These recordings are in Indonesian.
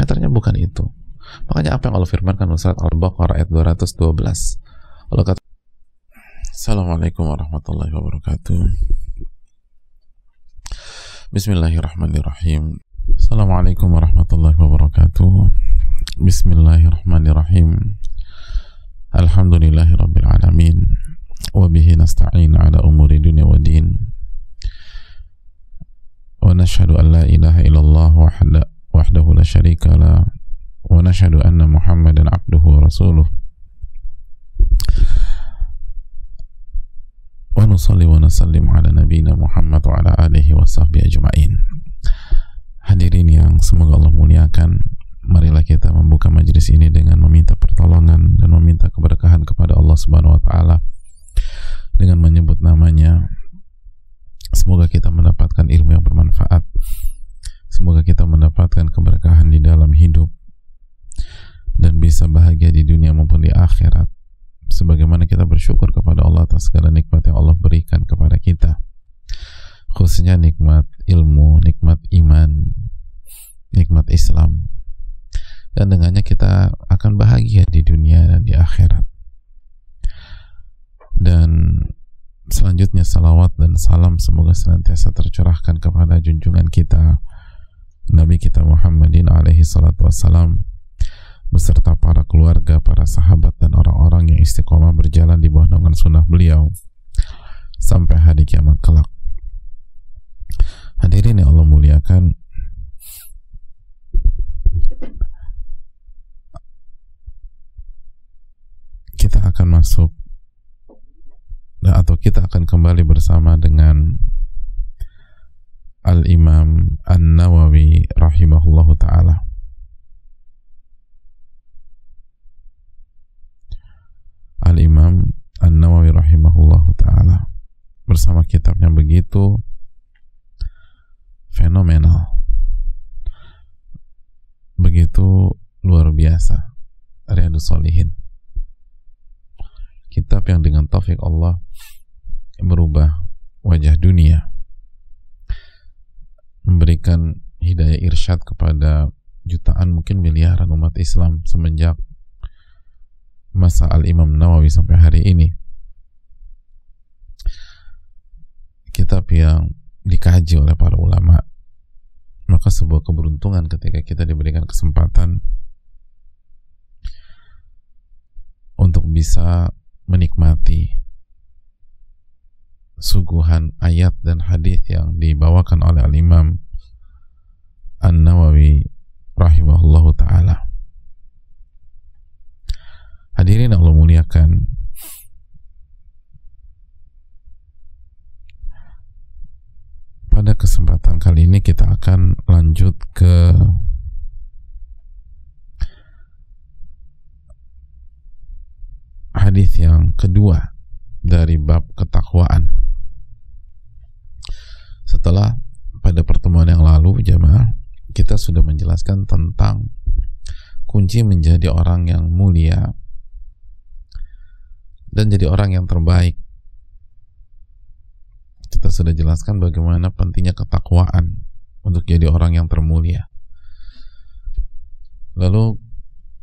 parameternya bukan itu. Makanya apa yang Allah firmankan surat Al-Baqarah ayat 212 Allah kata Assalamualaikum warahmatullahi wabarakatuh. Bismillahirrahmanirrahim. Assalamualaikum warahmatullahi wabarakatuh. Bismillahirrahmanirrahim. Alhamdulillahi rabbil alamin. Wabihi nasta'in ala umuri dunia wa din. Wa nashhadu an la ilaha illallah wahdahu anna muhammadan abduhu wa rasuluh wa nusalli wa nusallim ala nabiyina Muhammad wa ala alihi wa sahbihi ajma'in hadirin yang semoga Allah muliakan marilah kita membuka majelis ini dengan meminta pertolongan dan meminta keberkahan kepada Allah subhanahu wa ta'ala. Dengan menyebut namanya semoga kita mendapatkan ilmu yang bermanfaat semoga kita mendapatkan keberkahan di dalam hidup dan bisa bahagia di dunia maupun di akhirat. Sebagaimana kita bersyukur kepada Allah atas segala nikmat yang Allah berikan kepada kita. Khususnya nikmat ilmu, nikmat iman, nikmat Islam. Dan dengannya kita akan bahagia di dunia dan di akhirat. Dan selanjutnya salawat dan salam semoga senantiasa tercurahkan kepada junjungan kita Nabi kita Muhammadin alaihi salatu wassalam beserta para keluarga, para sahabat dan orang-orang yang istiqomah berjalan di bawah naungan sunnah beliau sampai hari kiamat kelak. Hadirin yang Allah muliakan, kita akan masuk atau kita akan kembali bersama dengan Al-Imam An-Nawawi rahimahullahu taala. Al-Imam An-Nawawi rahimahullah ta'ala. Bersama kitabnya begitu fenomenal. Begitu luar biasa Riyadus Solihin kitab yang dengan taufik Allah merubah wajah dunia memberikan hidayah irsyad kepada jutaan mungkin miliaran umat Islam semenjak masa Al-Imam Nawawi sampai hari ini. Kitab yang dikaji oleh para ulama maka sebuah keberuntungan ketika kita diberikan kesempatan untuk bisa menikmati suguhan ayat dan hadis yang dibawakan oleh Al-Imam An-Nawawi rahimahullahu taala Hadirin Allah muliakan Pada kesempatan kali ini kita akan lanjut ke hadis yang kedua dari bab ketakwaan. Setelah pada pertemuan yang lalu jemaah kita sudah menjelaskan tentang kunci menjadi orang yang mulia dan jadi orang yang terbaik. Kita sudah jelaskan bagaimana pentingnya ketakwaan untuk jadi orang yang termulia. Lalu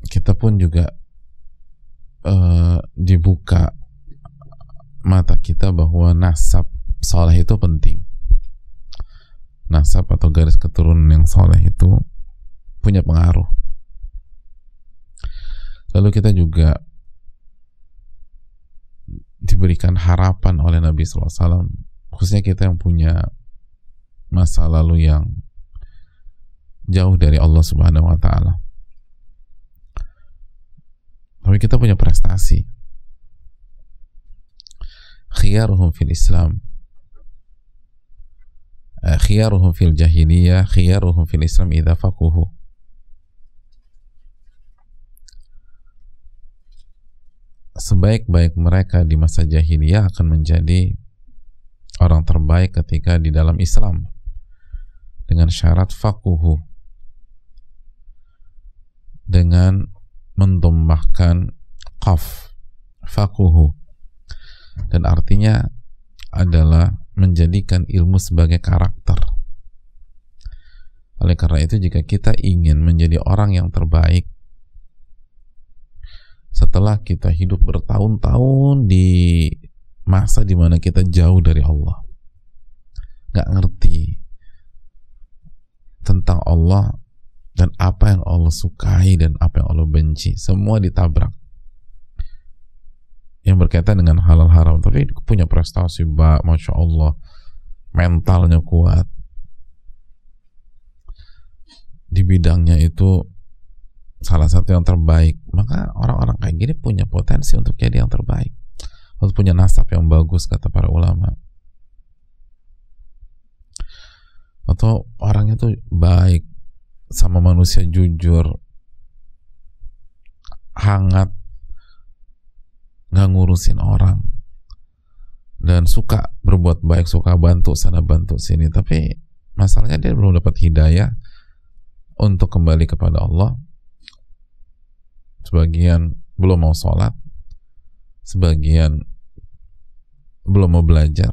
kita pun juga uh, dibuka mata kita bahwa nasab soleh itu penting. Nasab atau garis keturunan yang soleh itu punya pengaruh. Lalu kita juga diberikan harapan oleh Nabi SAW khususnya kita yang punya masa lalu yang jauh dari Allah Subhanahu wa taala. Tapi kita punya prestasi. Khiyaruhum fil Islam. Eh, khiyaruhum fil jahiliyah, khiyaruhum fil Islam idza faquhu. sebaik-baik mereka di masa jahiliyah akan menjadi orang terbaik ketika di dalam Islam. Dengan syarat fakuhu dengan mentumbahkan qaf fakuhu dan artinya adalah menjadikan ilmu sebagai karakter. Oleh karena itu jika kita ingin menjadi orang yang terbaik setelah kita hidup bertahun-tahun di masa di mana kita jauh dari Allah nggak ngerti tentang Allah dan apa yang Allah sukai dan apa yang Allah benci semua ditabrak yang berkaitan dengan halal haram. Tapi punya prestasi mbak. Masya Allah. Mentalnya kuat. Di bidangnya itu salah satu yang terbaik. Maka orang-orang kayak gini punya potensi untuk jadi yang terbaik. Untuk punya nasab yang bagus kata para ulama. Atau orangnya tuh baik sama manusia jujur hangat nggak ngurusin orang. Dan suka berbuat baik suka bantu sana bantu sini. Tapi masalahnya dia belum dapat hidayah untuk kembali kepada Allah. Sebagian belum mau sholat, sebagian belum mau belajar,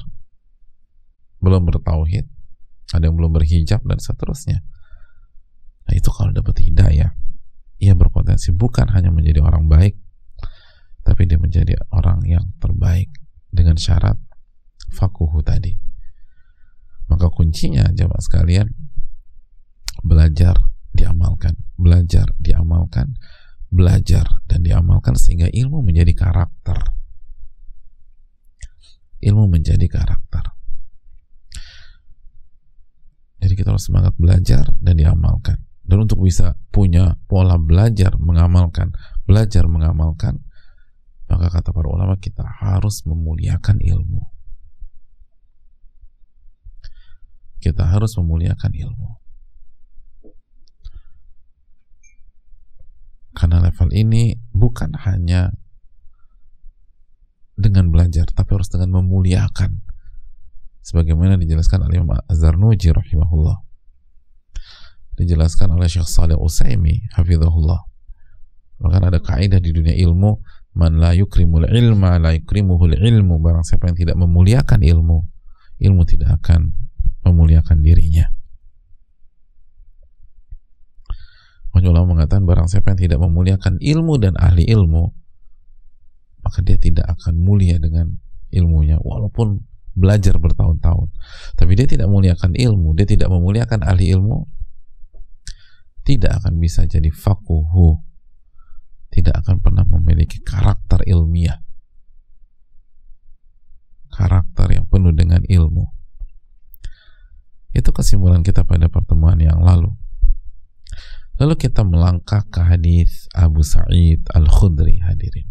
belum bertauhid, ada yang belum berhijab dan seterusnya. Nah itu kalau dapat hidayah, ia berpotensi. Bukan hanya menjadi orang baik, tapi dia menjadi orang yang terbaik dengan syarat fakuhu tadi. Maka kuncinya jamaah sekalian belajar diamalkan, belajar diamalkan, belajar dan diamalkan sehingga ilmu menjadi karakter. Ilmu menjadi karakter. Jadi kita harus semangat belajar dan diamalkan. Dan untuk bisa punya pola belajar mengamalkan, belajar mengamalkan, maka kata para ulama kita harus memuliakan ilmu. Kita harus memuliakan ilmu. Karena level ini bukan hanya dengan belajar, tapi harus dengan memuliakan. Sebagaimana dijelaskan oleh Imam Az-Zarnuji rahimahullah. Dijelaskan oleh Syekh Saleh Usaimi hafizahullah. Bahkan ada kaidah di dunia ilmu, man la yukrimul ilma la yukrimuhul ilmu. Barang siapa yang tidak memuliakan ilmu, ilmu tidak akan memuliakan dirinya. Ulama mengatakan barang siapa yang tidak memuliakan ilmu dan ahli ilmu, maka dia tidak akan mulia dengan ilmunya walaupun belajar bertahun-tahun. Tapi dia tidak memuliakan ilmu, dia tidak memuliakan ahli ilmu, tidak akan bisa jadi fakuhu, tidak akan pernah memiliki karakter ilmiah. Karakter yang penuh dengan ilmu. Itu kesimpulan kita pada pertemuan yang lalu. Lalu kita melangkah ke hadis Abu Sa'id Al-Khudri hadirin.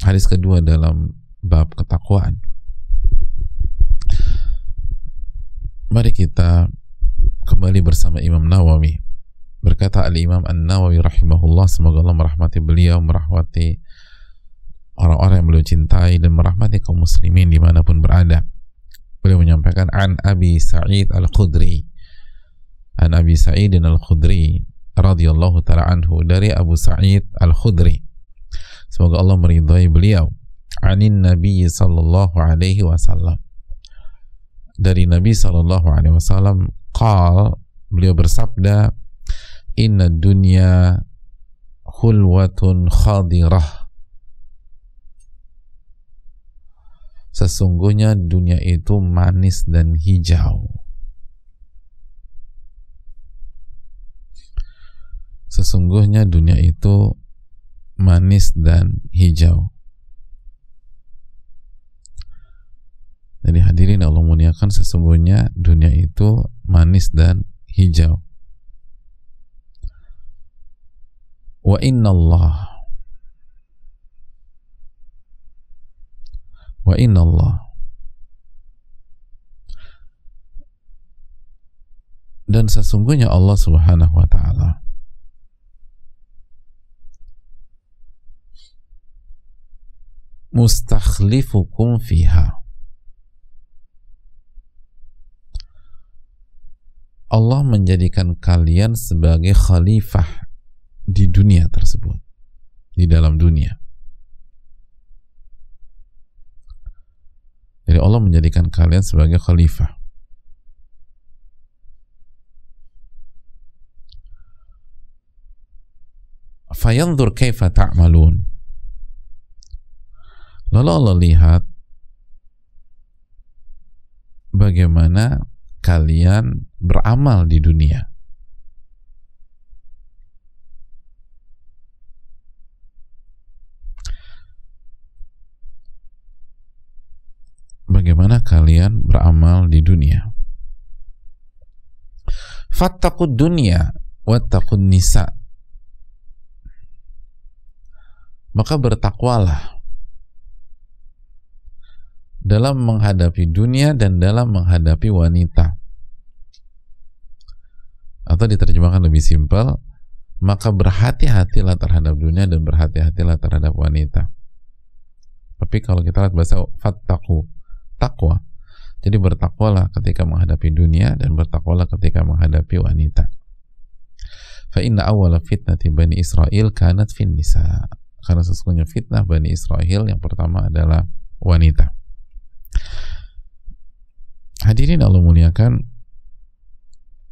Hadis kedua dalam bab ketakwaan. Mari kita kembali bersama Imam Nawawi. Berkata Al-Imam An-Nawawi rahimahullah, semoga Allah merahmati beliau, merahmati orang-orang yang beliau cintai dan merahmati kaum muslimin di mana pun berada. Beliau menyampaikan an Abi Sa'id Al-Khudri. An Abi Sa'id Al-Khudri radhiyallahu taala anhu dari Abu Sa'id Al-Khudri. Semoga Allah meridhai beliau. Anin Nabi sallallahu alaihi wasallam. Dari Nabi sallallahu alaihi wasallam qal beliau bersabda inna dunya khulwatun khadirah sesungguhnya dunia itu manis dan hijau sesungguhnya dunia itu manis dan hijau. Jadi hadirin Allah muliakan sesungguhnya dunia itu manis dan hijau. Wa inna Allah Wa inna Allah dan sesungguhnya Allah Subhanahu wa taala. Mustakhlifukum fiha. Allah menjadikan kalian sebagai khalifah di dunia tersebut, di dalam dunia. Jadi Allah menjadikan kalian sebagai khalifah. Fayanzur kaifa ta'malun. Lalu Allah lihat bagaimana kalian beramal di dunia. Bagaimana kalian beramal di dunia. Fattakud dunia wattaqun nisa. Maka bertakwalah dalam menghadapi dunia dan dalam menghadapi wanita. Atau diterjemahkan lebih simpel, maka berhati-hatilah terhadap dunia dan berhati-hatilah terhadap wanita. Tapi kalau kita lihat bahasa fattaku, takwa. Jadi bertakwalah ketika menghadapi dunia dan bertakwalah ketika menghadapi wanita. Fa inna awwala fitnati Bani Israel kanat fin nisa. Karena sesungguhnya fitnah Bani Israel yang pertama adalah wanita. Hadirin Allah muliakan,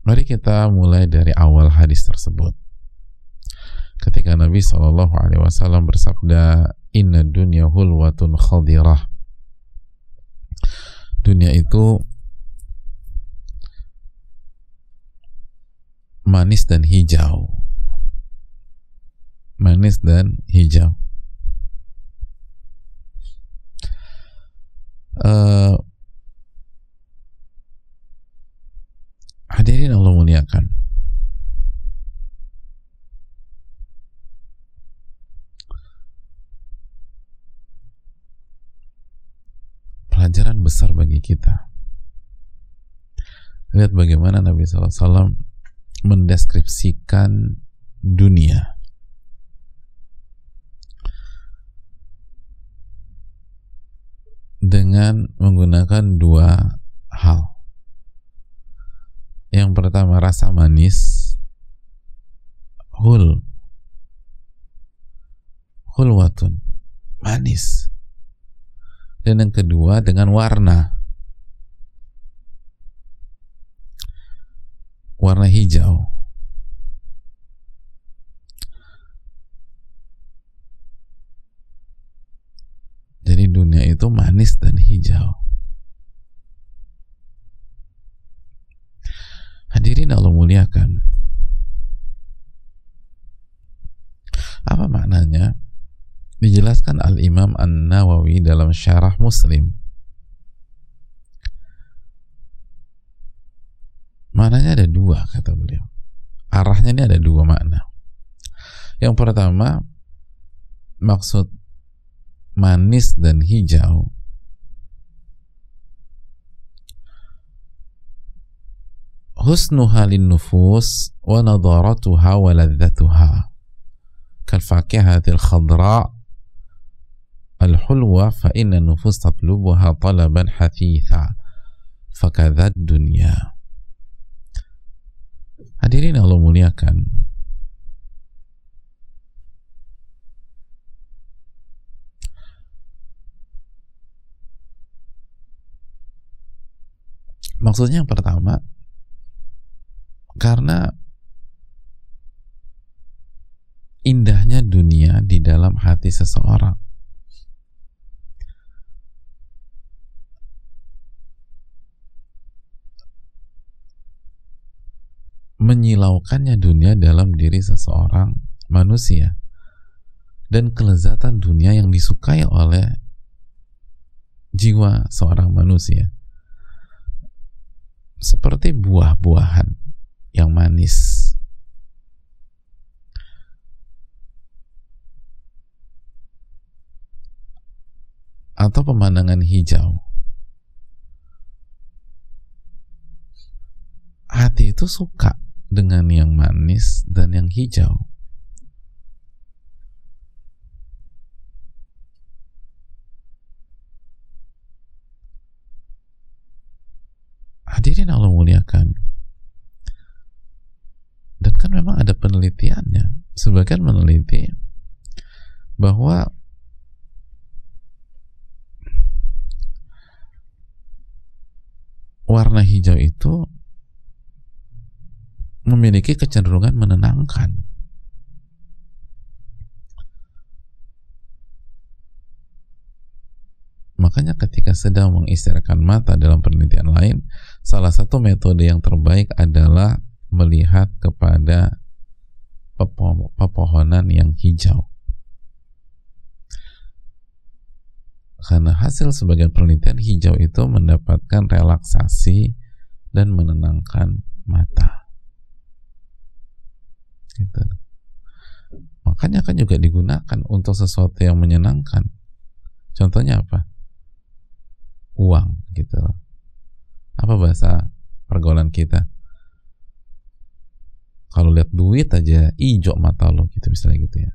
mari kita mulai dari awal hadis tersebut. Ketika Nabi Shallallahu Alaihi Wasallam bersabda, Inna dunya hulwatun khadirah dunia itu manis dan hijau. Manis dan hijau. Uh, hadirin Allah muliakan pelajaran besar bagi kita. Lihat bagaimana Nabi SAW mendeskripsikan dunia. Dengan menggunakan dua hal. Yang pertama rasa manis, hul, hulwatun, manis dan yang kedua dengan warna. Warna hijau. Jadi dunia itu manis dan hijau. Hadirin Allah muliakan. Apa maknanya dijelaskan Al-Imam An-Nawawi dalam syarah Muslim. Maknanya ada dua, kata beliau. Arahnya ini ada dua makna. Yang pertama, maksud manis dan hijau husnuha nufus wa nadaratuha wa ladzatuha kal fakihatil khadra al-hulwa fa inna nufus tatlubuha talaban hathitha fakadzat dunia hadirin Allah muliakan. Maksudnya yang pertama karena indahnya dunia di dalam hati seseorang. Menyilaukannya dunia dalam diri seseorang manusia. Dan kelezatan dunia yang disukai oleh jiwa seorang manusia. Seperti buah-buahan yang manis. Atau pemandangan hijau. Hati itu suka dengan yang manis dan yang hijau. Hadirin Allah muliakan. Dan kan memang ada penelitiannya. Sebagian meneliti bahwa warna hijau itu memiliki kecenderungan menenangkan. Makanya ketika sedang mengistirahatkan mata dalam penelitian lain, salah satu metode yang terbaik adalah melihat kepada pepo pepohonan yang hijau. Karena hasil sebagian penelitian hijau itu mendapatkan relaksasi dan menenangkan mata gitu. Makanya kan juga digunakan untuk sesuatu yang menyenangkan. Contohnya apa? Uang gitu. Apa bahasa pergaulan kita? Kalau lihat duit aja hijau mata lo gitu misalnya gitu ya.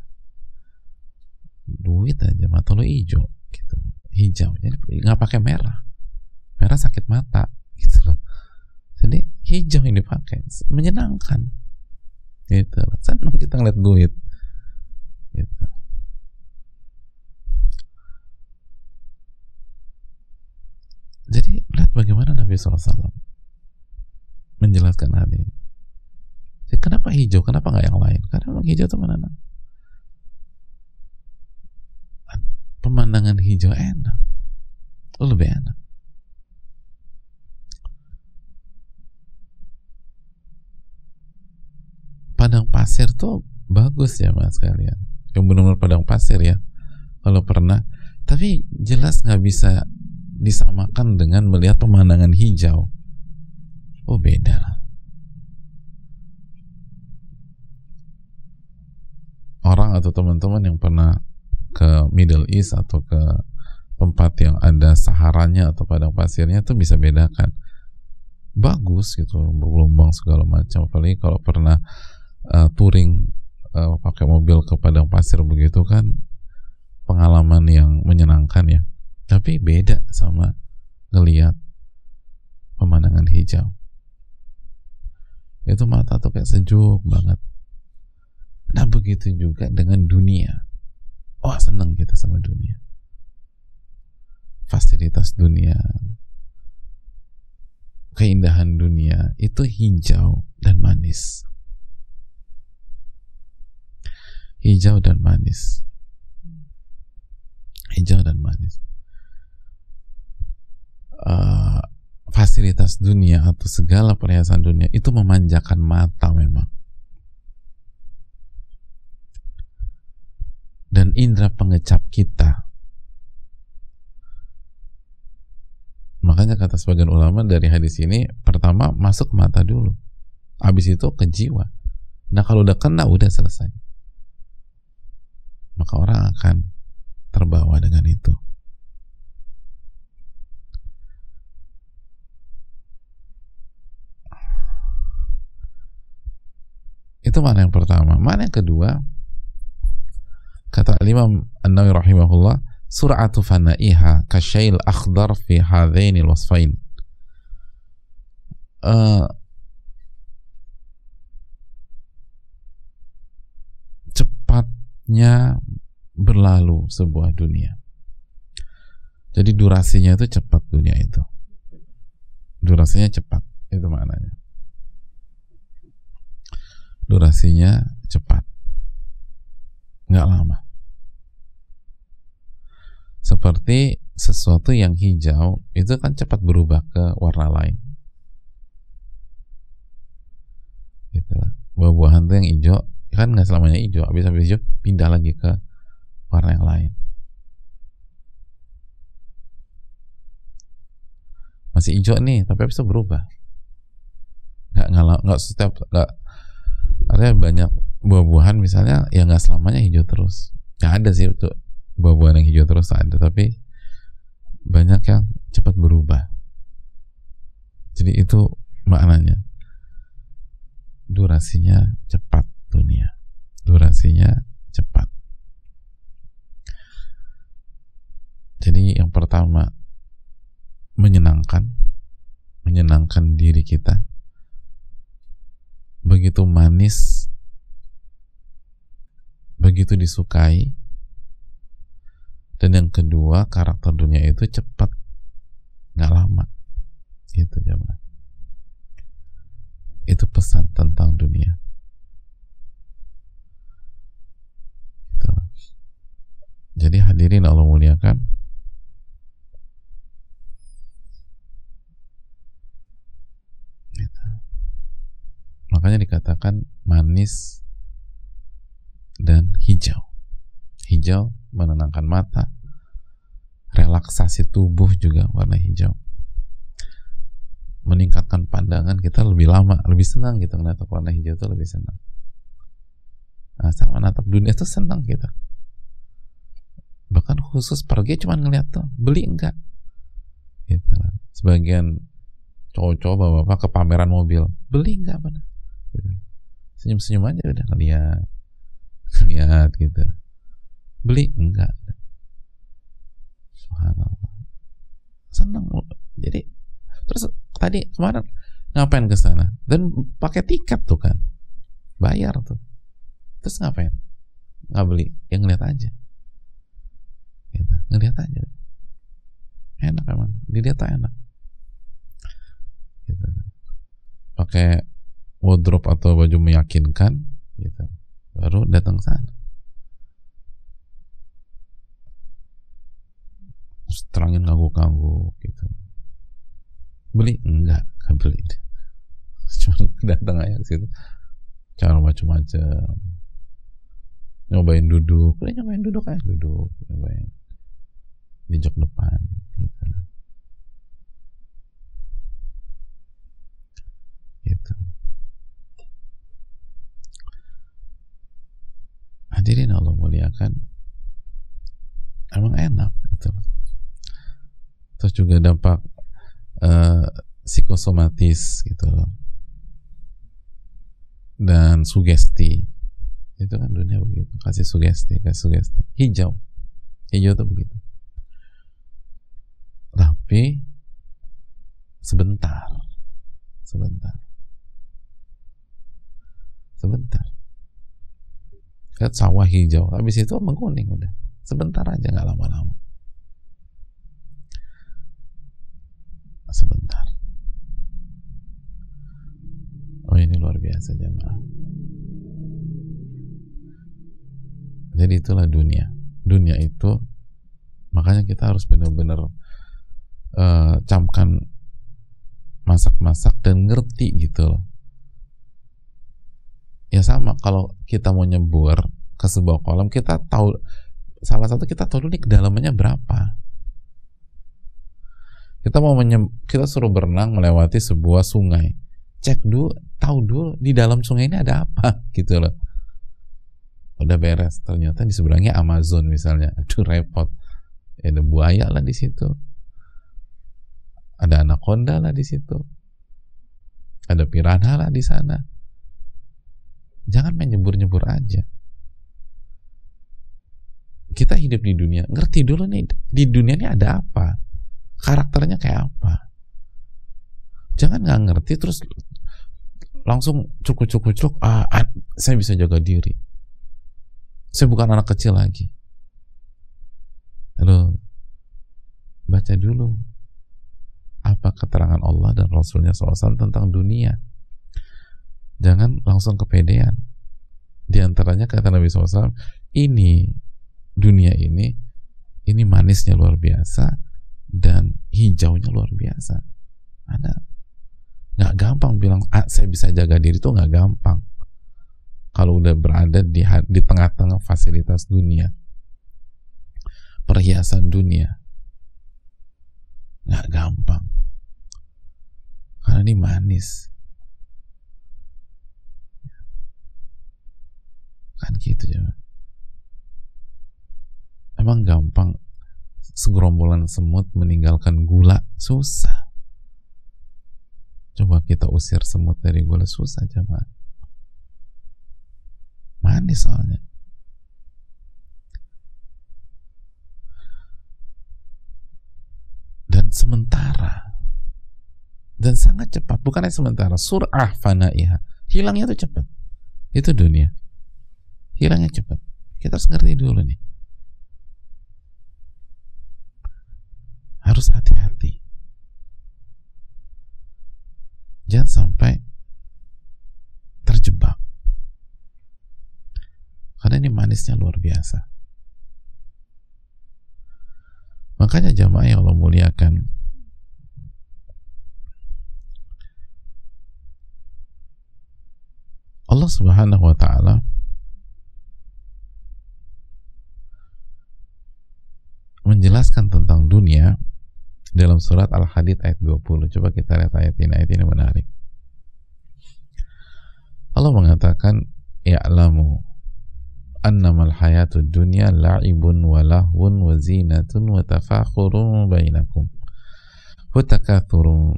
Duit aja mata lo hijau gitu. Hijau jadi nggak pakai merah. Merah sakit mata gitu loh. Jadi hijau yang dipakai menyenangkan gitu senang kita ngeliat duit gitu Jadi lihat bagaimana Nabi SAW menjelaskan hal ini. Jadi, kenapa hijau? Kenapa nggak yang lain? Karena memang hijau itu mana? Pemandangan hijau enak. Lebih enak. Padang pasir tuh bagus ya mas kalian. Yang benar-benar padang pasir ya. Kalau pernah. Tapi jelas nggak bisa disamakan dengan melihat pemandangan hijau. Oh beda Orang atau teman-teman yang pernah ke Middle East atau ke tempat yang ada saharanya atau padang pasirnya itu bisa bedakan. Bagus gitu, bergelombang segala macam. Apalagi kalau pernah uh, touring uh, pakai mobil ke padang pasir begitu kan pengalaman yang menyenangkan ya. Tapi beda sama ngelihat pemandangan hijau. Itu mata tuh kayak sejuk banget. Nah begitu juga dengan dunia. Oh seneng kita sama dunia. Fasilitas dunia keindahan dunia itu hijau dan manis hijau dan manis. Hijau dan manis. Uh, fasilitas dunia atau segala perhiasan dunia itu memanjakan mata memang. Dan indera pengecap kita. Makanya kata sebagian ulama dari hadis ini pertama masuk mata dulu. Habis itu ke jiwa. Nah kalau udah kena udah selesai maka orang akan terbawa dengan itu Itu mana yang pertama. Mana yang kedua? Kata Imam An-Nawawi rahimahullah, sur'atu fana'iha kasyail akhdar fi hadzaini wasfain. Uh, cepatnya berlalu sebuah dunia. Jadi durasinya itu cepat dunia itu. Durasinya cepat, itu maknanya. Durasinya cepat. Nggak lama. Seperti sesuatu yang hijau itu kan cepat berubah ke warna lain. Gitu lah. Buah-buahan tuh yang hijau kan nggak selamanya hijau habis habis hijau pindah lagi ke warna yang lain. Masih hijau nih tapi habis itu berubah. Nggak nggak nggak setiap nggak artinya banyak buah-buahan misalnya yang nggak selamanya hijau terus. Ya ada sih itu buah-buahan yang hijau terus ada tapi banyak yang cepat berubah. Jadi itu maknanya. Durasinya cepat dunia. Durasinya cepat. Jadi yang pertama menyenangkan menyenangkan diri kita. Begitu manis, begitu disukai, dan yang kedua karakter dunia itu cepat, nggak lama, gitu jemaah. Itu pesan tentang dunia. jadi hadirin Allah muliakan. Makanya dikatakan manis dan hijau. Hijau menenangkan mata. Relaksasi tubuh juga warna hijau. Meningkatkan pandangan kita lebih lama lebih senang gitu menatap warna hijau itu lebih senang. Nah, sama natap dunia itu senang kita. gitu bahkan khusus pergi cuma ngeliat tuh beli enggak? Gitu sebagian cowok-cowok bapak-bapak ke pameran mobil beli enggak apa gitu. senyum-senyum aja udah ngeliat ngeliat gitu. Beli enggak? Senang jadi terus tadi kemarin ngapain ke sana? Dan pakai tiket tuh kan. Bayar tuh. Terus ngapain? Nggak beli yang ngeliat aja ngeliat aja. Enak emang. Dilihat tuh enak. Gitu. Pakai wardrobe atau baju meyakinkan gitu. Baru datang sana. Terangin ngangguk-ngangguk gitu. Beli? Enggak enggak beli. Cuma datang aja ke situ. Cara macam-macam nyobain duduk. Udah nyobain duduk aja. Duduk nyobain di jok depan gitu gitu. Hadirin Allah muliakan. Emang enak gitu. Terus juga dampak uh, psikosomatis gitu loh. Dan sugesti. Itu kan dunia begitu. Kasih sugesti kasih sugesti. Hijau. Hijau tuh begitu tapi sebentar. Sebentar. Sebentar. Lihat sawah hijau. Habis itu mengkuning udah. Sebentar aja nggak lama-lama. Sebentar. Oh ini luar biasa jemaah. Jadi itulah dunia. Dunia itu makanya kita harus benar-benar uh, camkan masak-masak dan ngerti gitu loh. Ya sama kalau kita mau nyebur ke sebuah kolam kita tahu salah satu kita tahu nih kedalamannya berapa. Kita mau menyem, kita suruh berenang melewati sebuah sungai. Cek dulu tahu dulu di dalam sungai ini ada apa gitu loh. Udah beres ternyata di seberangnya Amazon misalnya. Aduh repot. Ya ada buaya lah di situ ada anaconda lah di situ. Ada piranha lah di sana. Jangan main nyebur-nyebur aja. Kita hidup di dunia, ngerti dulu nih di dunia ini ada apa, karakternya kayak apa. Jangan nggak ngerti terus langsung cukup-cukup ah, ah saya bisa jaga diri. Saya bukan anak kecil lagi. Halo, baca dulu apa keterangan Allah dan Rasulnya SAW tentang dunia? Jangan langsung kepedean. Di antaranya kata Nabi SAW ini dunia ini ini manisnya luar biasa dan hijaunya luar biasa. Ada. Nggak gampang bilang ah, saya bisa jaga diri itu nggak gampang. Kalau udah berada di di tengah-tengah fasilitas dunia perhiasan dunia nggak gampang. Karena ini manis. Kan gitu ya emang gampang segerombolan semut meninggalkan gula? Susah. Coba kita usir semut dari gula. Susah coba. Manis soalnya dan sementara. Dan sangat cepat bukan hanya sementara surah fanaiha. Hilangnya itu cepat. Itu dunia. Hilangnya cepat. Kita harus ngerti dulu nih. Harus hati-hati. Jangan sampai terjebak. Karena ini manisnya luar biasa Makanya jamaah yang Allah muliakan Allah Subhanahu wa taala menjelaskan tentang dunia dalam surat Al-Hadid ayat 20. Coba kita lihat ayat ini, ayat ini menarik. Allah mengatakan, "Ya'lamu أنما الحياة الدنيا لعب ولهو وزينة وتفاخر بينكم وتكاثر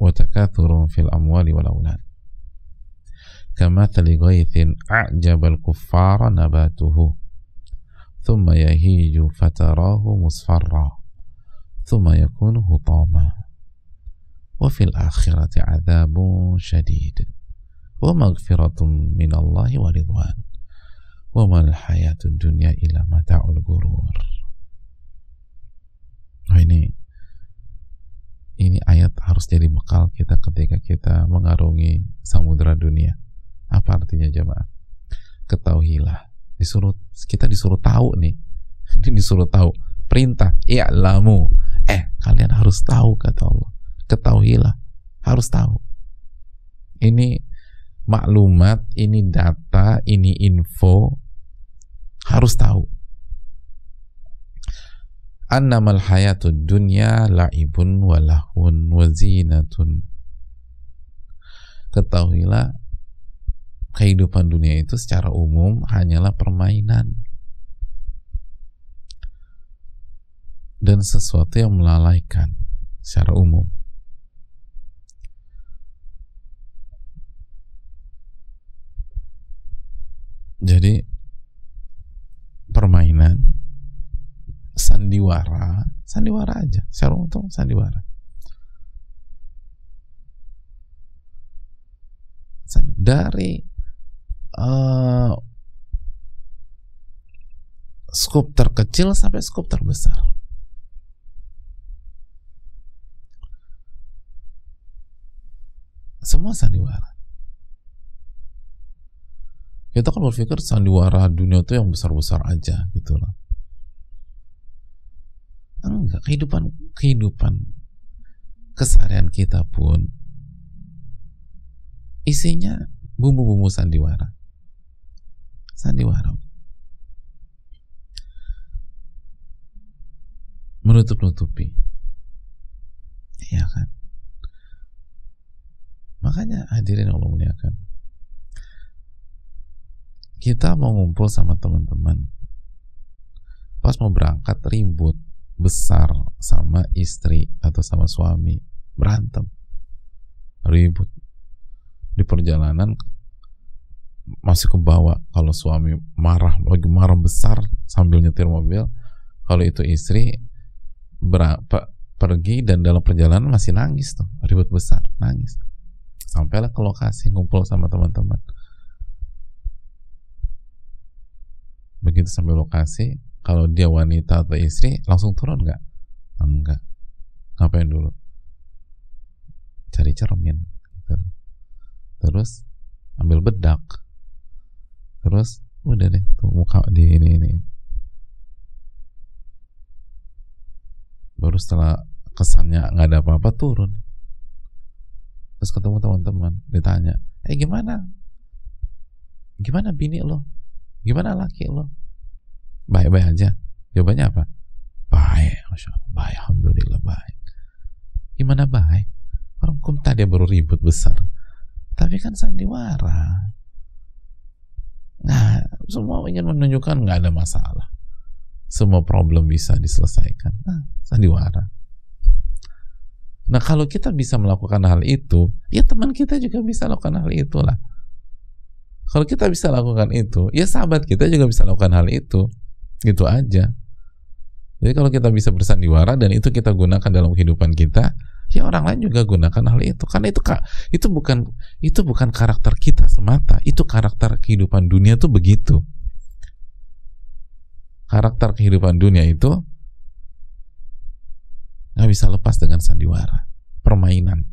وتكاثر في الأموال والأولاد. كمثل غيث أعجب الكفار نباته ثم يهيج فتراه مصفرا ثم يكون هطاما. وفي الآخرة عذاب شديد ومغفرة من الله ورضوان. wa mal hayatud dunya illa mata'ul gurur nah ini ini ayat harus jadi bekal kita ketika kita mengarungi samudera dunia. Apa artinya jemaah? Ketahuilah disuruh kita disuruh tahu nih. Ini disuruh tahu. Perintah i'lamu. Eh kalian harus tahu kata Allah. Ketahuilah harus tahu. Ini maklumat ini data ini info harus tahu. Annamal hayatud dunya la'ibun walahun wazinatun ketahuilah kehidupan dunia itu secara umum hanyalah permainan. Dan sesuatu yang melalaikan secara umum. Jadi permainan sandiwara, sandiwara aja, secara umum sandiwara. Dari uh, skup terkecil sampai skup terbesar. Semua sandiwara. Kita kan berpikir sandiwara dunia itu yang besar-besar aja gitu loh. Enggak, kehidupan kehidupan keseharian kita pun isinya bumbu-bumbu sandiwara. Sandiwara. Menutup-nutupi. Ya kan? Makanya hadirin Allah muliakan kita mau ngumpul sama teman-teman. Pas mau berangkat ribut besar sama istri atau sama suami. Berantem. Ribut. Di perjalanan masih ke bawah kalau suami marah lagi marah besar sambil nyetir mobil. Kalau itu istri berapa pergi dan dalam perjalanan masih nangis tuh. Ribut besar nangis. Sampailah ke lokasi ngumpul sama teman-teman begitu sampai lokasi kalau dia wanita atau istri langsung turun nggak? Enggak. Ngapain dulu? Cari cermin gitu. terus ambil bedak. Terus udah deh tuh muka di ini ini. Baru setelah kesannya nggak ada apa-apa turun. Terus ketemu teman-teman ditanya eh gimana? Gimana bini lo gimana laki lo baik-baik aja jawabannya apa baik masya Allah baik alhamdulillah baik gimana baik orang kum tadi baru ribut besar tapi kan sandiwara Nah, semua ingin menunjukkan nggak ada masalah. Semua problem bisa diselesaikan. Nah, sandiwara. Nah, kalau kita bisa melakukan hal itu, ya teman kita juga bisa lakukan hal itulah. Kalau kita bisa lakukan itu, ya sahabat kita juga bisa lakukan hal itu. Gitu aja. Jadi kalau kita bisa bersandiwara dan itu kita gunakan dalam kehidupan kita, ya orang lain juga gunakan hal itu. Karena itu itu bukan itu bukan karakter kita semata. Itu karakter kehidupan dunia tuh begitu. Karakter kehidupan dunia itu nggak bisa lepas dengan sandiwara. Permainan.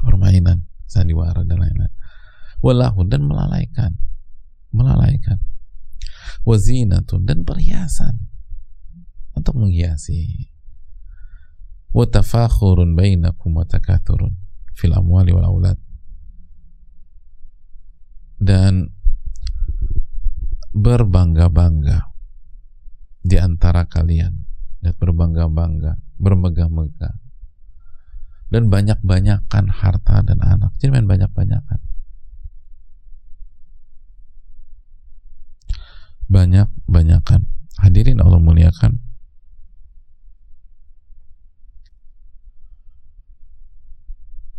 Permainan sandiwara dan lain-lain. Walahun dan melalaikan. Melalaikan. Wazinatun dan perhiasan. Untuk menghiasi. Wa tafakhurun bainakum wa takathurun fil amwali wal aulad. Dan berbangga-bangga di antara kalian dan berbangga-bangga bermegah-megah dan banyak-banyakan harta dan anak. Jadi main banyak-banyakan. Banyak-banyakan. Hadirin Allah muliakan.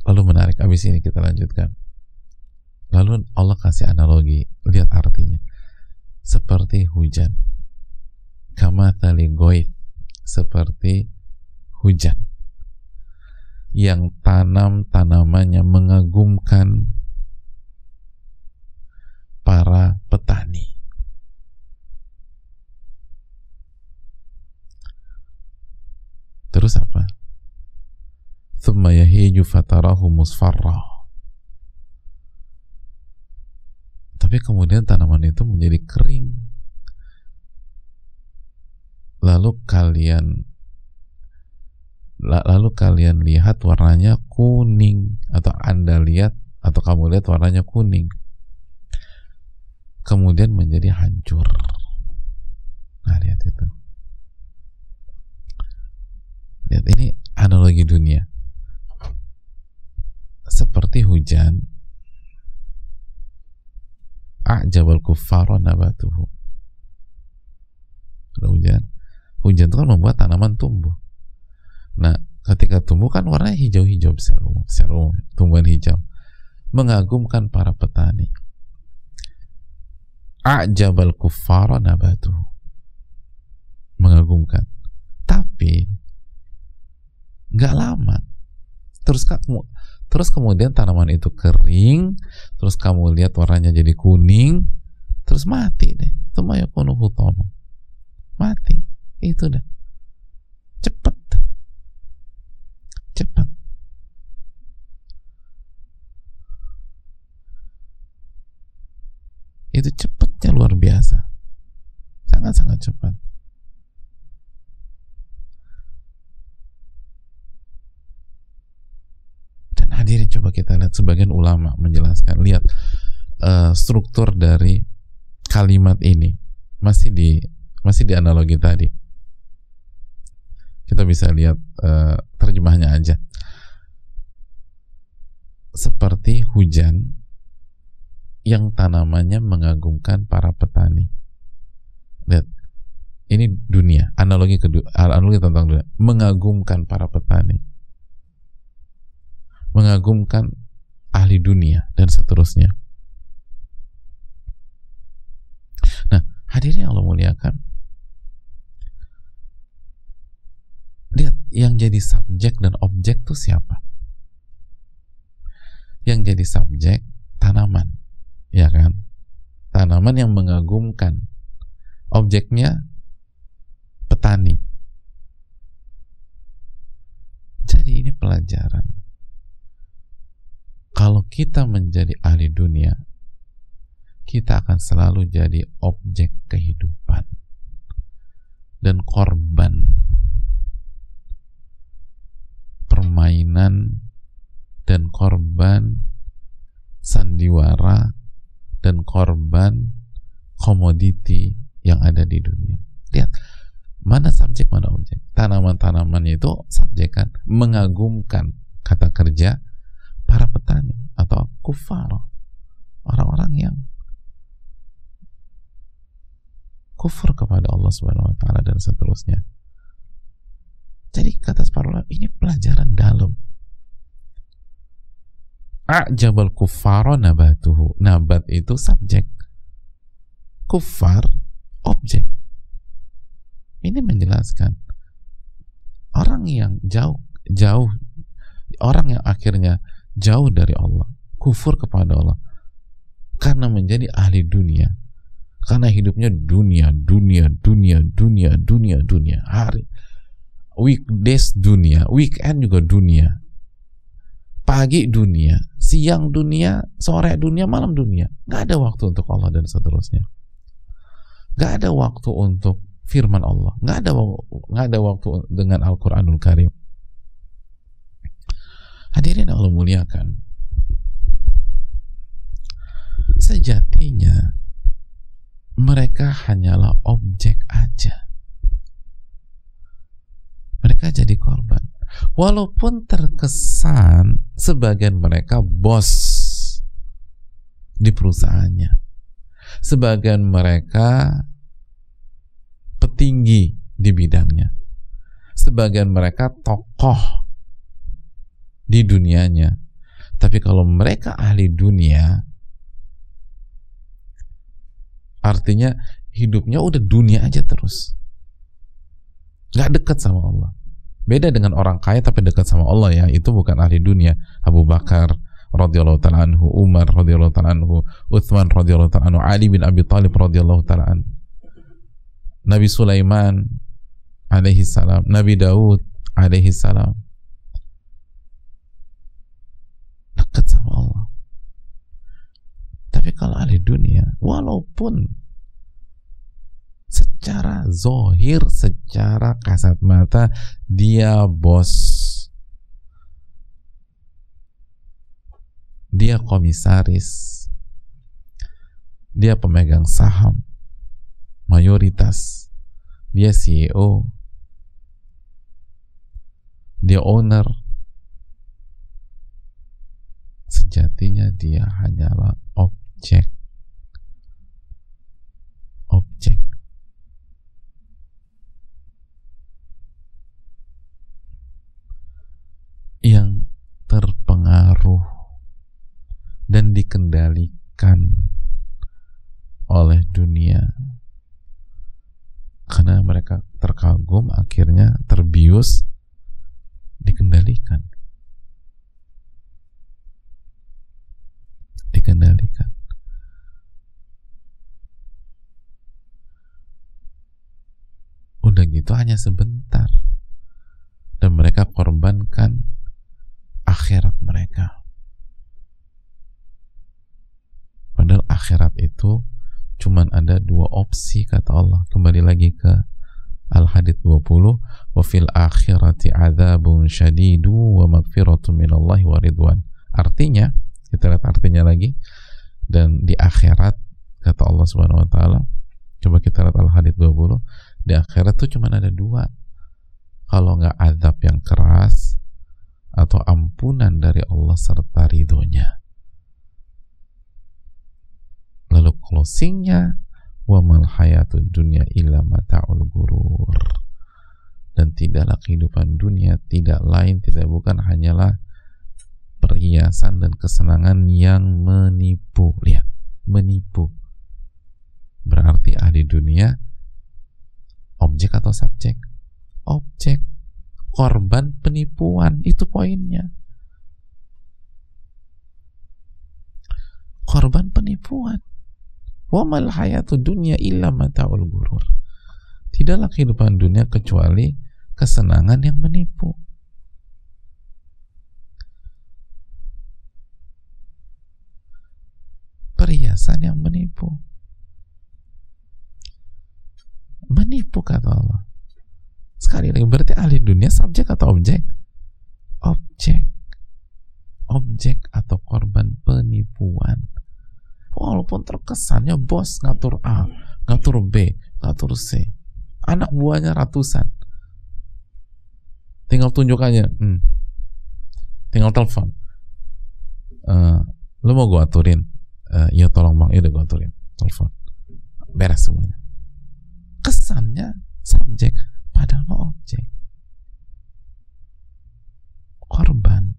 Lalu menarik abis ini kita lanjutkan. Lalu Allah kasih analogi. Lihat artinya. Seperti hujan. Kama tali goit seperti hujan yang tanam tanamannya mengagumkan para petani. Terus apa? Thumma yahiju fatarahu musfarra. Tapi kemudian tanaman itu menjadi kering. Lalu kalian lalu kalian lihat warnanya kuning atau anda lihat atau kamu lihat warnanya kuning. Kemudian menjadi hancur. Nah lihat itu. Lihat ini analogi dunia. Seperti hujan. A'jabal kuffara nabatuhu. Hujan. Hujan itu kan membuat tanaman tumbuh nah ketika tumbuh kan warnanya hijau-hijau secara umum, secara umum tumbuhan hijau. Mengagumkan para petani. A'jabal kuffara nabatuhu mengagumkan. Tapi nggak lama. Terus kamu terus kemudian tanaman itu kering terus kamu lihat warnanya jadi kuning terus mati deh. Itu mati. Itu dah. Cepet cepet itu cepetnya luar biasa. Sangat-sangat cepat. Hadirin coba kita lihat sebagian ulama menjelaskan. Lihat uh, struktur dari kalimat ini. Masih di masih di analogi tadi. Kita bisa lihat uh, terjemahnya aja. Seperti hujan yang tanamannya mengagumkan para petani. Lihat ini dunia. Analogi kedua analogi tentang dunia. Mengagumkan para petani. Mengagumkan ahli dunia dan seterusnya. Nah, hadirin yang Allah muliakan, lihat yang jadi subjek dan objek itu siapa? Yang jadi subjek tanaman, ya kan? Tanaman yang mengagumkan. Objeknya petani. Jadi ini pelajaran kalau kita menjadi ahli dunia, kita akan selalu jadi objek kehidupan dan korban permainan dan korban sandiwara dan korban komoditi yang ada di dunia. Lihat, mana subjek, mana objek. Tanaman-tanaman itu subjek kan, mengagumkan kata kerja, para petani atau kufar orang-orang yang kufur kepada Allah Subhanahu wa taala dan seterusnya. Jadi kata ulama ini pelajaran dalam. A'jabal kuffara nabatuhu. Nabat itu subjek. Kufar objek. Ini menjelaskan orang yang jauh jauh orang yang akhirnya jauh dari Allah, kufur kepada Allah karena menjadi ahli dunia. Karena hidupnya dunia, dunia, dunia, dunia, dunia, dunia. Hari weekdays dunia, weekend juga dunia. Pagi dunia, siang dunia, sore dunia, malam dunia. Gak ada waktu untuk Allah dan seterusnya. Gak ada waktu untuk firman Allah. Gak ada gak ada waktu dengan Al-Quranul Karim. Hadirin Allah muliakan sejatinya mereka hanyalah objek aja mereka jadi korban. Walaupun terkesan sebagian mereka bos di perusahaannya. Sebagian mereka petinggi di bidangnya. Sebagian mereka tokoh di dunianya. Tapi kalau mereka ahli dunia artinya hidupnya udah dunia aja terus. Nggak dekat sama Allah beda dengan orang kaya tapi dekat sama Allah ya itu bukan ahli dunia. Abu Bakar radhiyallahu taala anhu Umar radhiyallahu taala anhu Utsman radhiyallahu taala anhu Ali bin Abi Thalib radhiyallahu taala anhu. Nabi Sulaiman alaihi salam Nabi Daud alaihi salam. Dekat sama Allah. Tapi kalau ahli dunia walaupun secara zohir, secara kasat mata dia bos. Dia komisaris. Dia pemegang saham mayoritas. Dia CEO. Dia owner. Sejatinya dia hanyalah objek. Objek yang terpengaruh dikendalikan oleh dunia. Karena mereka terkagum akhirnya terbius dikendalikan. Dikendalikan. Udah gitu hanya sebentar. Dan mereka korbankan akhirat mereka. Padahal akhirat itu cuman ada dua opsi kata Allah. Kembali lagi ke Al-Hadid 20 wa fil akhirati adzabun syadidu wa magfiratu minallahi wa ridwan. Artinya, kita lihat artinya lagi dan di akhirat kata Allah Subhanahu wa taala coba kita lihat Al-Hadid 20 di akhirat tuh cuma ada dua kalau nggak azab yang keras atau ampunan dari Allah serta ridhonya. Lalu closingnya wa mal hayatud dunya illa mata'ul gurur. Dan tidaklah kehidupan dunia tidak lain tidak bukan hanyalah perhiasan dan kesenangan yang menipu. Lihat, menipu. Berarti ahli dunia objek atau subjek? Objek korban penipuan itu poinnya korban penipuan wa mal hayatu dunya illa mataul gurur tidaklah kehidupan dunia kecuali kesenangan yang menipu perhiasan yang menipu menipu kata Allah Sekali lagi, berarti ahli dunia subjek atau objek? Objek. Objek atau korban penipuan. Walaupun terkesannya bos ngatur A, ngatur B, ngatur C. Anak buahnya ratusan. Tinggal tunjuk aja. Hmm. Tinggal telepon. Uh, lu mau gue aturin? Uh, ya tolong bang, ya udah gue aturin. Telepon. Beres semuanya. Kesannya subjek padahal mau objek korban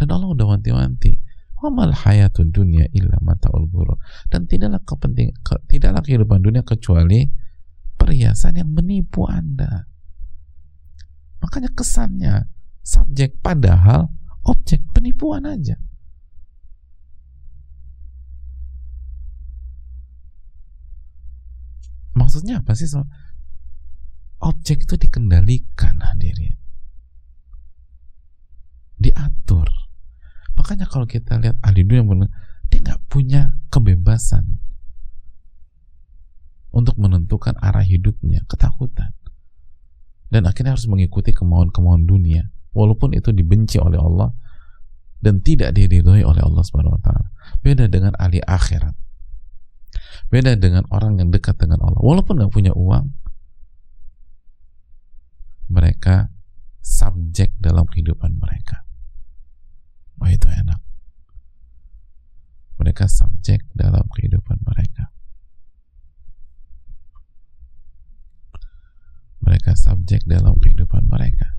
dan Allah udah wanti-wanti wamal hayatun dunia illa mata'ul ghurur. Dan tidaklah kepenting ke, tidaklah kehidupan dunia kecuali perhiasan yang menipu Anda. Makanya kesannya subjek padahal objek penipuan aja. Maksudnya apa sih objek itu dikendalikan hadirin. Diatur makanya kalau kita lihat ahli dunia benar dia nggak punya kebebasan untuk menentukan arah hidupnya ketakutan dan akhirnya harus mengikuti kemauan-kemauan dunia walaupun itu dibenci oleh Allah dan tidak diridhoi oleh Allah Subhanahu wa taala. Beda dengan ahli akhirat. Beda dengan orang yang dekat dengan Allah. Walaupun nggak punya uang, mereka subjek dalam kehidupan mereka. Wah itu enak. Mereka subjek dalam kehidupan mereka. Mereka subjek dalam kehidupan mereka.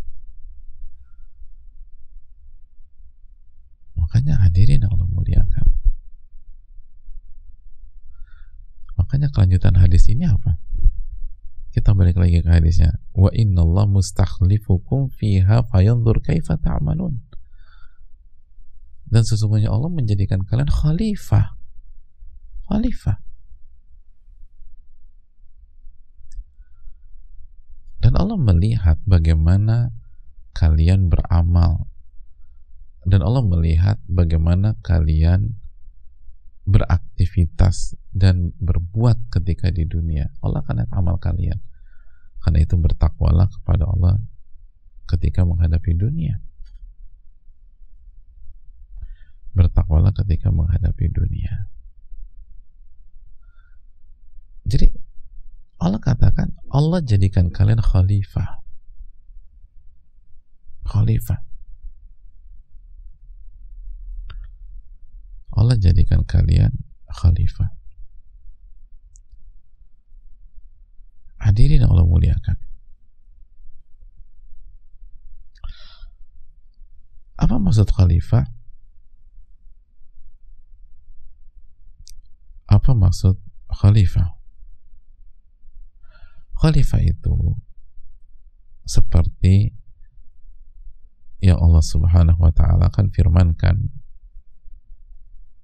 Makanya hadirin Allah muliakan. Makanya kelanjutan hadis ini apa? Kita balik lagi ke hadisnya. Wa inna Allah mustakhlifukum fiha fayanzur kaifa ta'malun. Dan sesungguhnya Allah menjadikan kalian khalifah. Khalifah. Dan Allah melihat bagaimana kalian beramal dan Allah melihat bagaimana kalian beraktivitas dan berbuat ketika di dunia. Allah akan lihat amal kalian. Karena itu bertakwalah kepada Allah ketika menghadapi dunia. Bertakwalah ketika menghadapi dunia. Jadi Allah katakan Allah jadikan kalian khalifah. Khalifah. Allah jadikan kalian khalifah. Hadirin Allah muliakan. Apa maksud khalifah? Apa maksud khalifah? Khalifah itu seperti yang Allah Subhanahu wa taala kan firmankan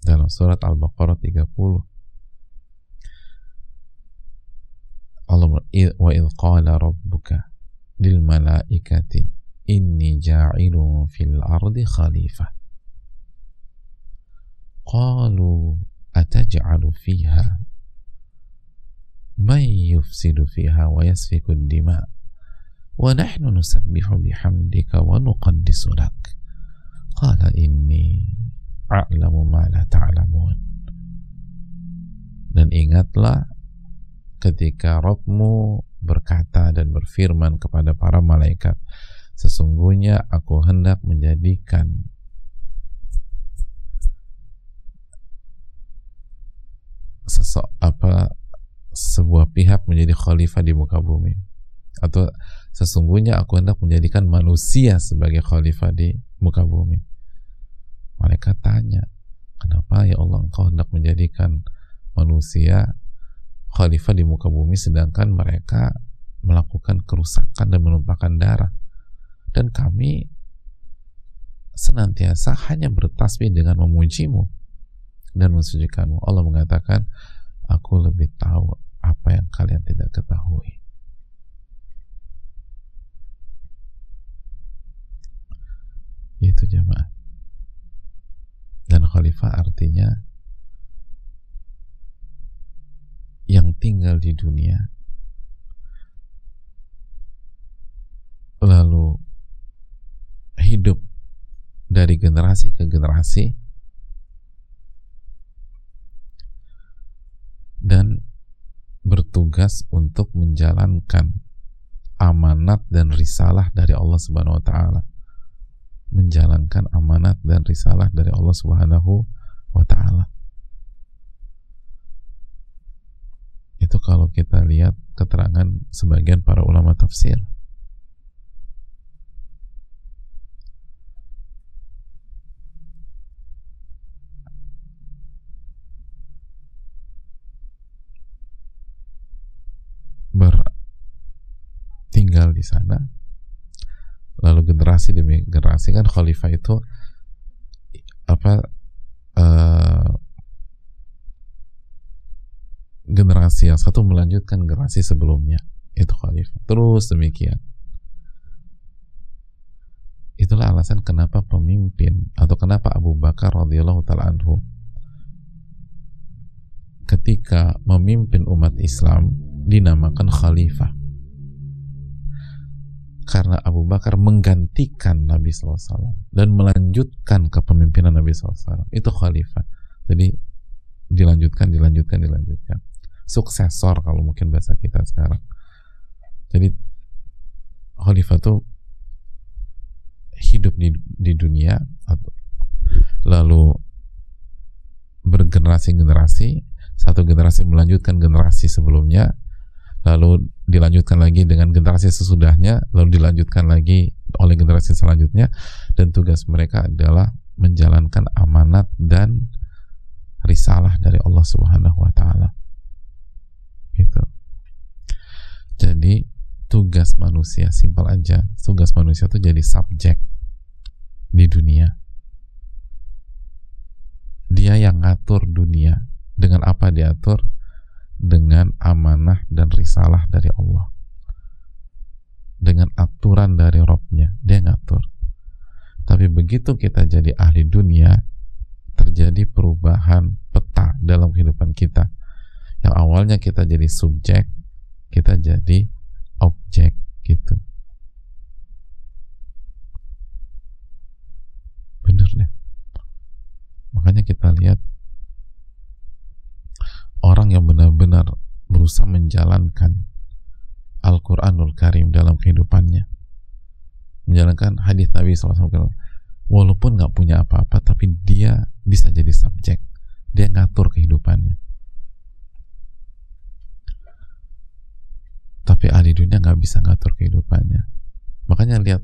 dalam surat Al-Baqarah 30 Allah wa idh qala rabbuka lil malaikati inni ja'ilun fil ardi khalifah qalu ataj'alu fiha man yufsidu fiha wa yasfiku ad-dima wa nahnu nusabbihu bihamdika wa nuqaddisu lak qala inni a'lamu ma la ta'lamun dan ingatlah ketika Robmu berkata dan berfirman kepada para malaikat sesungguhnya aku hendak menjadikan sesok apa sebuah pihak menjadi khalifah di muka bumi. Atau sesungguhnya aku hendak menjadikan manusia sebagai khalifah di muka bumi. Malaikat tanya, kenapa ya Allah engkau hendak menjadikan manusia khalifah di muka bumi sedangkan mereka melakukan kerusakan dan menumpahkan darah. Dan kami senantiasa hanya bertasbih dengan memujimu dan mensucikanmu. Allah mengatakan, aku lebih tahu apa yang kalian tidak ketahui. Itu jamaah. Dan khalifah artinya yang tinggal di dunia lalu hidup dari generasi ke generasi dan bertugas untuk menjalankan amanat dan risalah dari Allah Subhanahu wa taala menjalankan amanat dan risalah dari Allah Subhanahu wa taala. Itu kalau kita lihat keterangan sebagian para ulama tafsir. Di sana. Lalu generasi demi generasi kan khalifah itu apa uh, generasi yang satu melanjutkan generasi sebelumnya itu khalifah. Terus demikian. Itulah alasan kenapa pemimpin atau kenapa Abu Bakar radhiyallahu taala anhu ketika memimpin umat Islam dinamakan khalifah karena Abu Bakar menggantikan Nabi SAW dan melanjutkan kepemimpinan Nabi SAW itu khalifah. Jadi dilanjutkan dilanjutkan dilanjutkan. Suksesor kalau mungkin bahasa kita sekarang. Jadi khalifah itu hidup di, di dunia lalu bergenerasi-generasi satu generasi melanjutkan generasi sebelumnya lalu dilanjutkan lagi dengan generasi sesudahnya, lalu dilanjutkan lagi oleh generasi selanjutnya, dan tugas mereka adalah menjalankan amanat dan risalah dari Allah Subhanahu wa taala. Gitu. Jadi tugas manusia simpel aja, tugas manusia itu jadi subjek di dunia. Dia yang ngatur dunia. Dengan apa diatur? Dengan amanah dan risalah dari Allah. Dengan aturan dari Robnya. Dia ngatur. Tapi begitu kita jadi ahli dunia terjadi perubahan peta dalam kehidupan kita. Yang awalnya kita jadi subjek kita jadi objek gitu. Bener deh. Makanya kita lihat orang yang benar-benar berusaha menjalankan Al-Quranul Karim dalam kehidupannya. Menjalankan hadis Nabi SAW walaupun nggak punya apa-apa tapi dia bisa jadi subjek. Dia ngatur kehidupannya. Tapi ahli dunia nggak bisa ngatur kehidupannya. Makanya lihat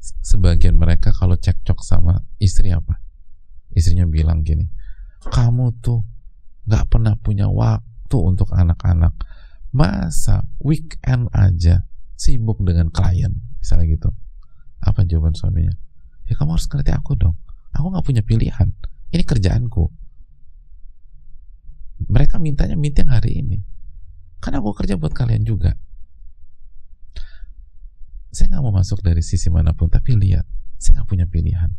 sebagian mereka kalau cekcok sama istri apa? Istrinya bilang gini kamu tuh nggak pernah punya waktu untuk anak-anak. Masa weekend aja sibuk dengan klien misalnya gitu. Apa jawaban suaminya? Ya kamu harus ngerti aku dong. Aku nggak punya pilihan. Ini kerjaanku. Mereka mintanya meeting hari ini. Kan aku kerja buat kalian juga. Saya nggak mau masuk dari sisi mana pun tapi lihat saya nggak punya pilihan.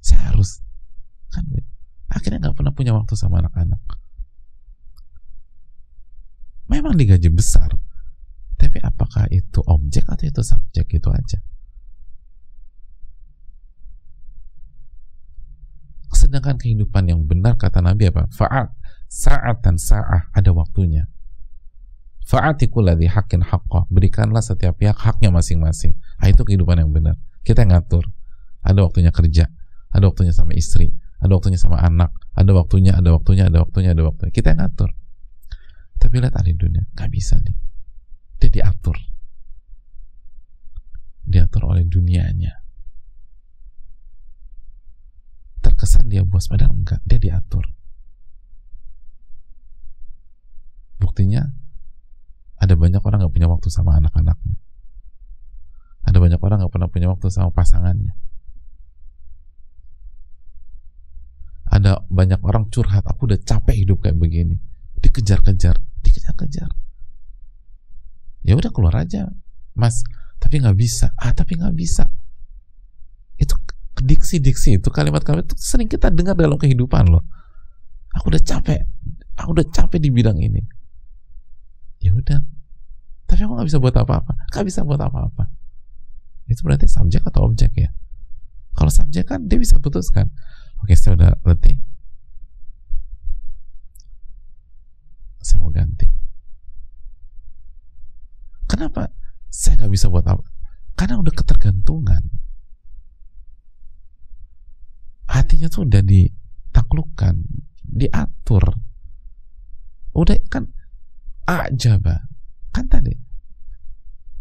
Saya harus kan akhirnya nggak pernah punya waktu sama anak-anak. Memang digaji besar tapi apakah itu objek atau itu subjek itu aja? Sedangkan kehidupan yang benar kata Nabi apa? Fa'at saat dan sa'ah ada waktunya. Fa'atikulladhi hakin haqqah berikanlah setiap pihak haknya masing-masing. Ah, itu kehidupan yang benar. Kita ngatur. Ada waktunya kerja ada waktunya sama istri ada waktunya sama anak, ada waktunya, ada waktunya, ada waktunya, ada waktunya. Kita yang ngatur. Tapi lihat ahli dunia, nggak bisa nih. Dia diatur. Diatur oleh dunianya. Terkesan dia bos, padahal enggak. Dia diatur. Buktinya, ada banyak orang nggak punya waktu sama anak-anaknya. Ada banyak orang nggak pernah punya waktu sama pasangannya ada banyak orang curhat aku udah capek hidup kayak begini. Dikejar-kejar. Dikejar-kejar. Ya udah keluar aja. Mas tapi nggak bisa. Ah tapi nggak bisa. Itu diksi-diksi itu kalimat-kalimat itu sering kita dengar dalam kehidupan loh. Aku udah capek. Aku udah capek di bidang ini. Ya udah. Tapi aku nggak bisa buat apa-apa. Nggak bisa buat apa-apa. Itu berarti subjek atau objek ya? Kalau subjek kan dia bisa putuskan Oke, saya udah letih. Saya mau ganti. Kenapa saya nggak bisa buat apa? Karena udah ketergantungan. Hatinya tuh udah ditaklukkan, diatur. Udah kan aja, Kan tadi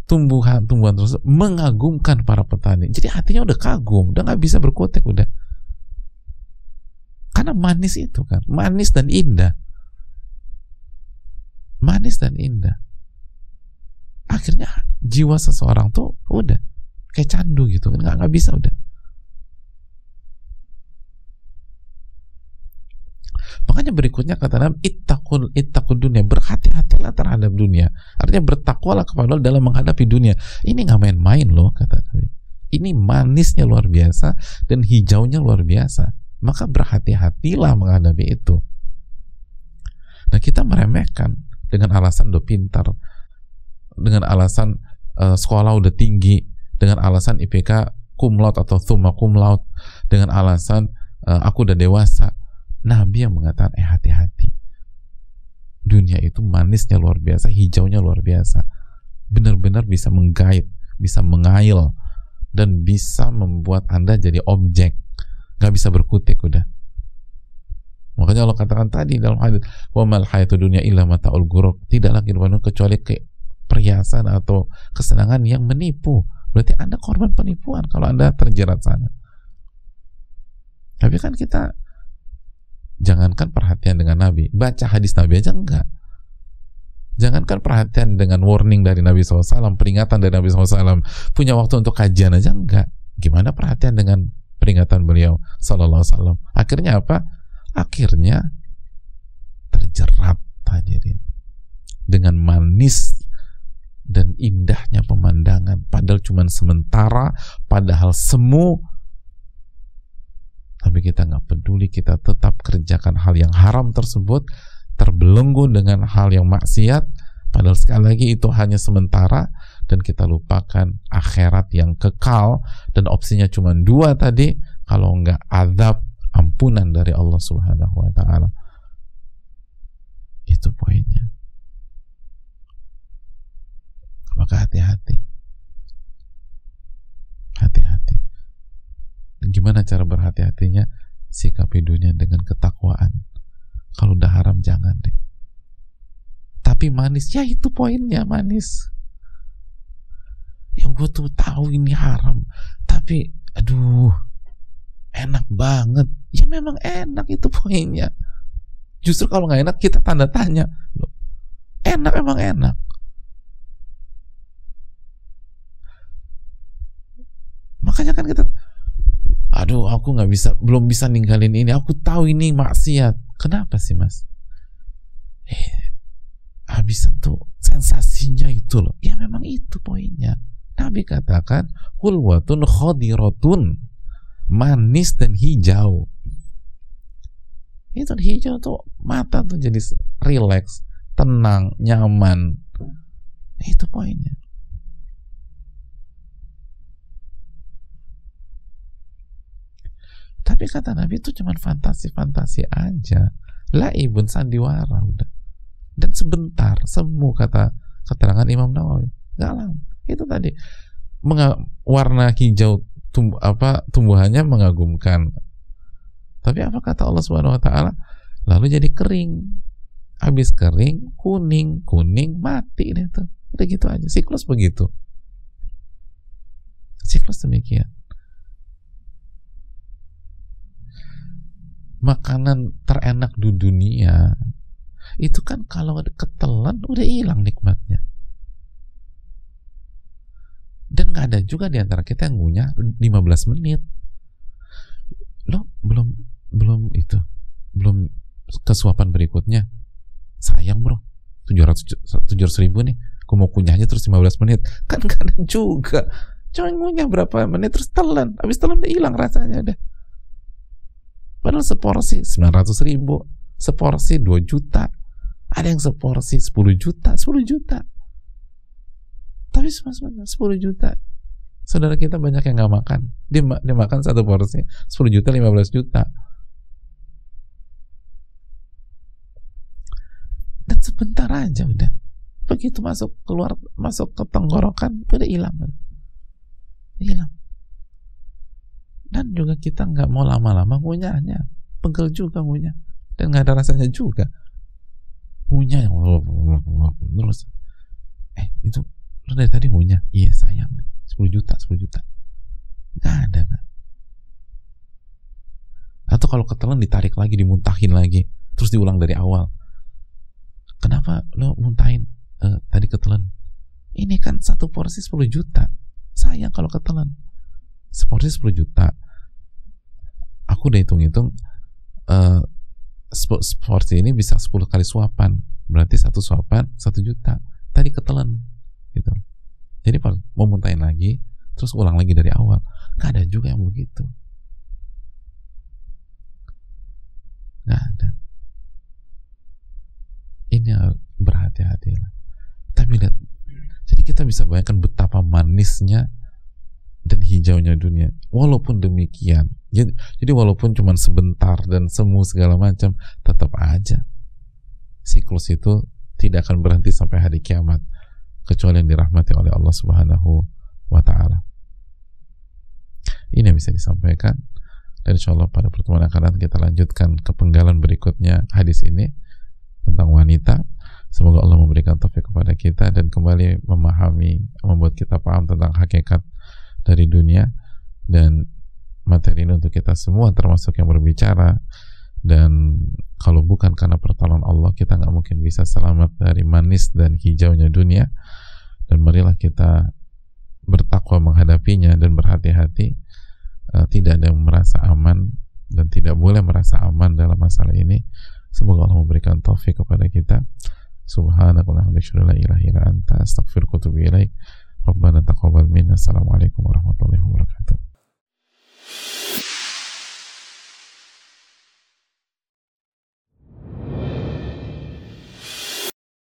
tumbuhan tumbuhan terus mengagumkan para petani. Jadi hatinya udah kagum, udah nggak bisa berkutik udah karena manis itu kan, manis dan indah. Manis dan indah. Akhirnya jiwa seseorang tuh udah kayak candu gitu, nggak nggak bisa udah. Makanya berikutnya kata Nabi, ittaqul ittaqul dunia, berhati-hatilah terhadap dunia. Artinya bertakwalah kepada Allah dalam menghadapi dunia. Ini nggak main-main loh kata Nabi. Ini manisnya luar biasa dan hijaunya luar biasa maka berhati-hatilah menghadapi itu. Nah kita meremehkan dengan alasan do pintar, dengan alasan uh, sekolah udah tinggi dengan alasan IPK kumlaut atau thumma kumlaut dengan alasan uh, aku udah dewasa. Nabi yang mengatakan eh hati-hati. Dunia itu manisnya luar biasa hijaunya luar biasa. Benar-benar bisa menggait bisa mengail dan bisa membuat anda jadi objek nggak bisa berkutik udah makanya Allah katakan tadi dalam hadis wa mal hayatu dunya illa mataul tidak lagi kecuali ke perhiasan atau kesenangan yang menipu. Berarti Anda korban penipuan kalau Anda terjerat sana. Tapi kan kita jangankan perhatian dengan Nabi, baca hadis Nabi aja enggak. Jangankan perhatian dengan warning dari Nabi SAW, peringatan dari Nabi SAW, punya waktu untuk kajian aja enggak. Gimana perhatian dengan peringatan beliau Sallallahu Alaihi Wasallam? Akhirnya apa? Akhirnya terjerat hadirin dengan manis dan indahnya pemandangan padahal cuma sementara padahal semu tapi kita nggak peduli kita tetap kerjakan hal yang haram tersebut terbelenggu dengan hal yang maksiat padahal sekali lagi itu hanya sementara dan kita lupakan akhirat yang kekal dan opsinya cuma dua tadi kalau nggak azab ampunan dari Allah Subhanahu wa taala. Itu poinnya. Maka hati-hati. Hati-hati. Gimana cara berhati-hatinya? Sikapi dunia dengan ketakwaan. Kalau udah haram jangan deh. Tapi manis ya itu poinnya manis ya gue tuh tahu ini haram tapi aduh enak banget. Ya memang enak itu poinnya. Justru kalau nggak enak kita tanda tanya loh enak emang enak? Makanya kan kita aduh aku nggak bisa belum bisa ninggalin ini. Aku tahu ini maksiat. Kenapa sih mas? Eh, habisan tuh sensasinya itu loh. Ya memang itu poinnya Nabi katakan hulwatun khodiratun manis dan hijau itu hijau tuh mata tuh jadi relax tenang nyaman itu poinnya Tapi kata Nabi itu cuma fantasi-fantasi aja. Lah ibun sandiwara udah. Dan sebentar, semu kata keterangan Imam Nawawi. Gak lama. Itu tadi warna hijau tumbuh apa tumbuhannya mengagumkan. Tapi apa kata Allah Subhanahu wa taala? Lalu jadi kering. Habis kering, kuning, kuning, mati deh tuh. Udah gitu aja. Siklus begitu. Siklus demikian. makanan terenak di dunia itu kan kalau ketelan udah hilang nikmatnya dan nggak ada juga di antara kita yang ngunyah 15 menit. Lo belum belum itu belum kesuapan berikutnya. Sayang bro. 700 700 ribu nih. Aku mau kunyahnya terus 15 menit. Kan ada juga. Cuma ngunyah berapa menit terus telan. Habis telan udah hilang rasanya deh Padahal seporsi 900 ribu, seporsi 2 juta, ada yang seporsi 10 juta, 10 juta. Tapi sebenarnya 10 juta. Saudara kita banyak yang nggak makan. Dia, dia makan satu porsi 10 juta, 15 juta. Dan sebentar aja udah. Begitu masuk keluar masuk ke tenggorokan udah hilang. Hilang dan juga kita nggak mau lama-lama ngunyahnya pegel juga ngunyah dan nggak ada rasanya juga ngunyah yang terus eh itu lo dari tadi ngunyah iya sayang. 10 juta 10 juta. Nggak ada kan atau kalau ketelan ditarik lagi dimuntahin lagi terus diulang dari awal. Kenapa lo muntahin? Uh, tadi ketelan. Ini kan satu porsi 10 juta. Sayang kalau ketelan. Seporsi 10 juta. Aku udah hitung-hitung uh, seporsi ini bisa 10 kali suapan. Berarti satu suapan satu juta. Tadi ketelan gitu. Jadi mau muntahin lagi terus ulang lagi dari awal nggak ada juga yang begitu. Nggak ada. Ini berhati-hati lah. Tapi lihat jadi kita bisa bayangkan betapa manisnya dan hijaunya dunia. Walaupun demikian, jadi, jadi walaupun cuma sebentar dan semu segala macam, tetap aja siklus itu tidak akan berhenti sampai hari kiamat kecuali yang dirahmati oleh Allah Subhanahu wa taala. Ini yang bisa disampaikan dan insya Allah pada pertemuan akan datang kita lanjutkan kepenggalan berikutnya hadis ini tentang wanita. Semoga Allah memberikan taufik kepada kita dan kembali memahami, membuat kita paham tentang hakikat dari dunia dan materi ini untuk kita semua termasuk yang berbicara dan kalau bukan karena pertolongan Allah kita nggak mungkin bisa selamat dari manis dan hijaunya dunia dan marilah kita bertakwa menghadapinya dan berhati-hati uh, tidak ada yang merasa aman dan tidak boleh merasa aman dalam masalah ini. Semoga Allah memberikan taufik kepada kita. Subhanakallahumma wa assalamualaikum warahmatullahi wabarakatuh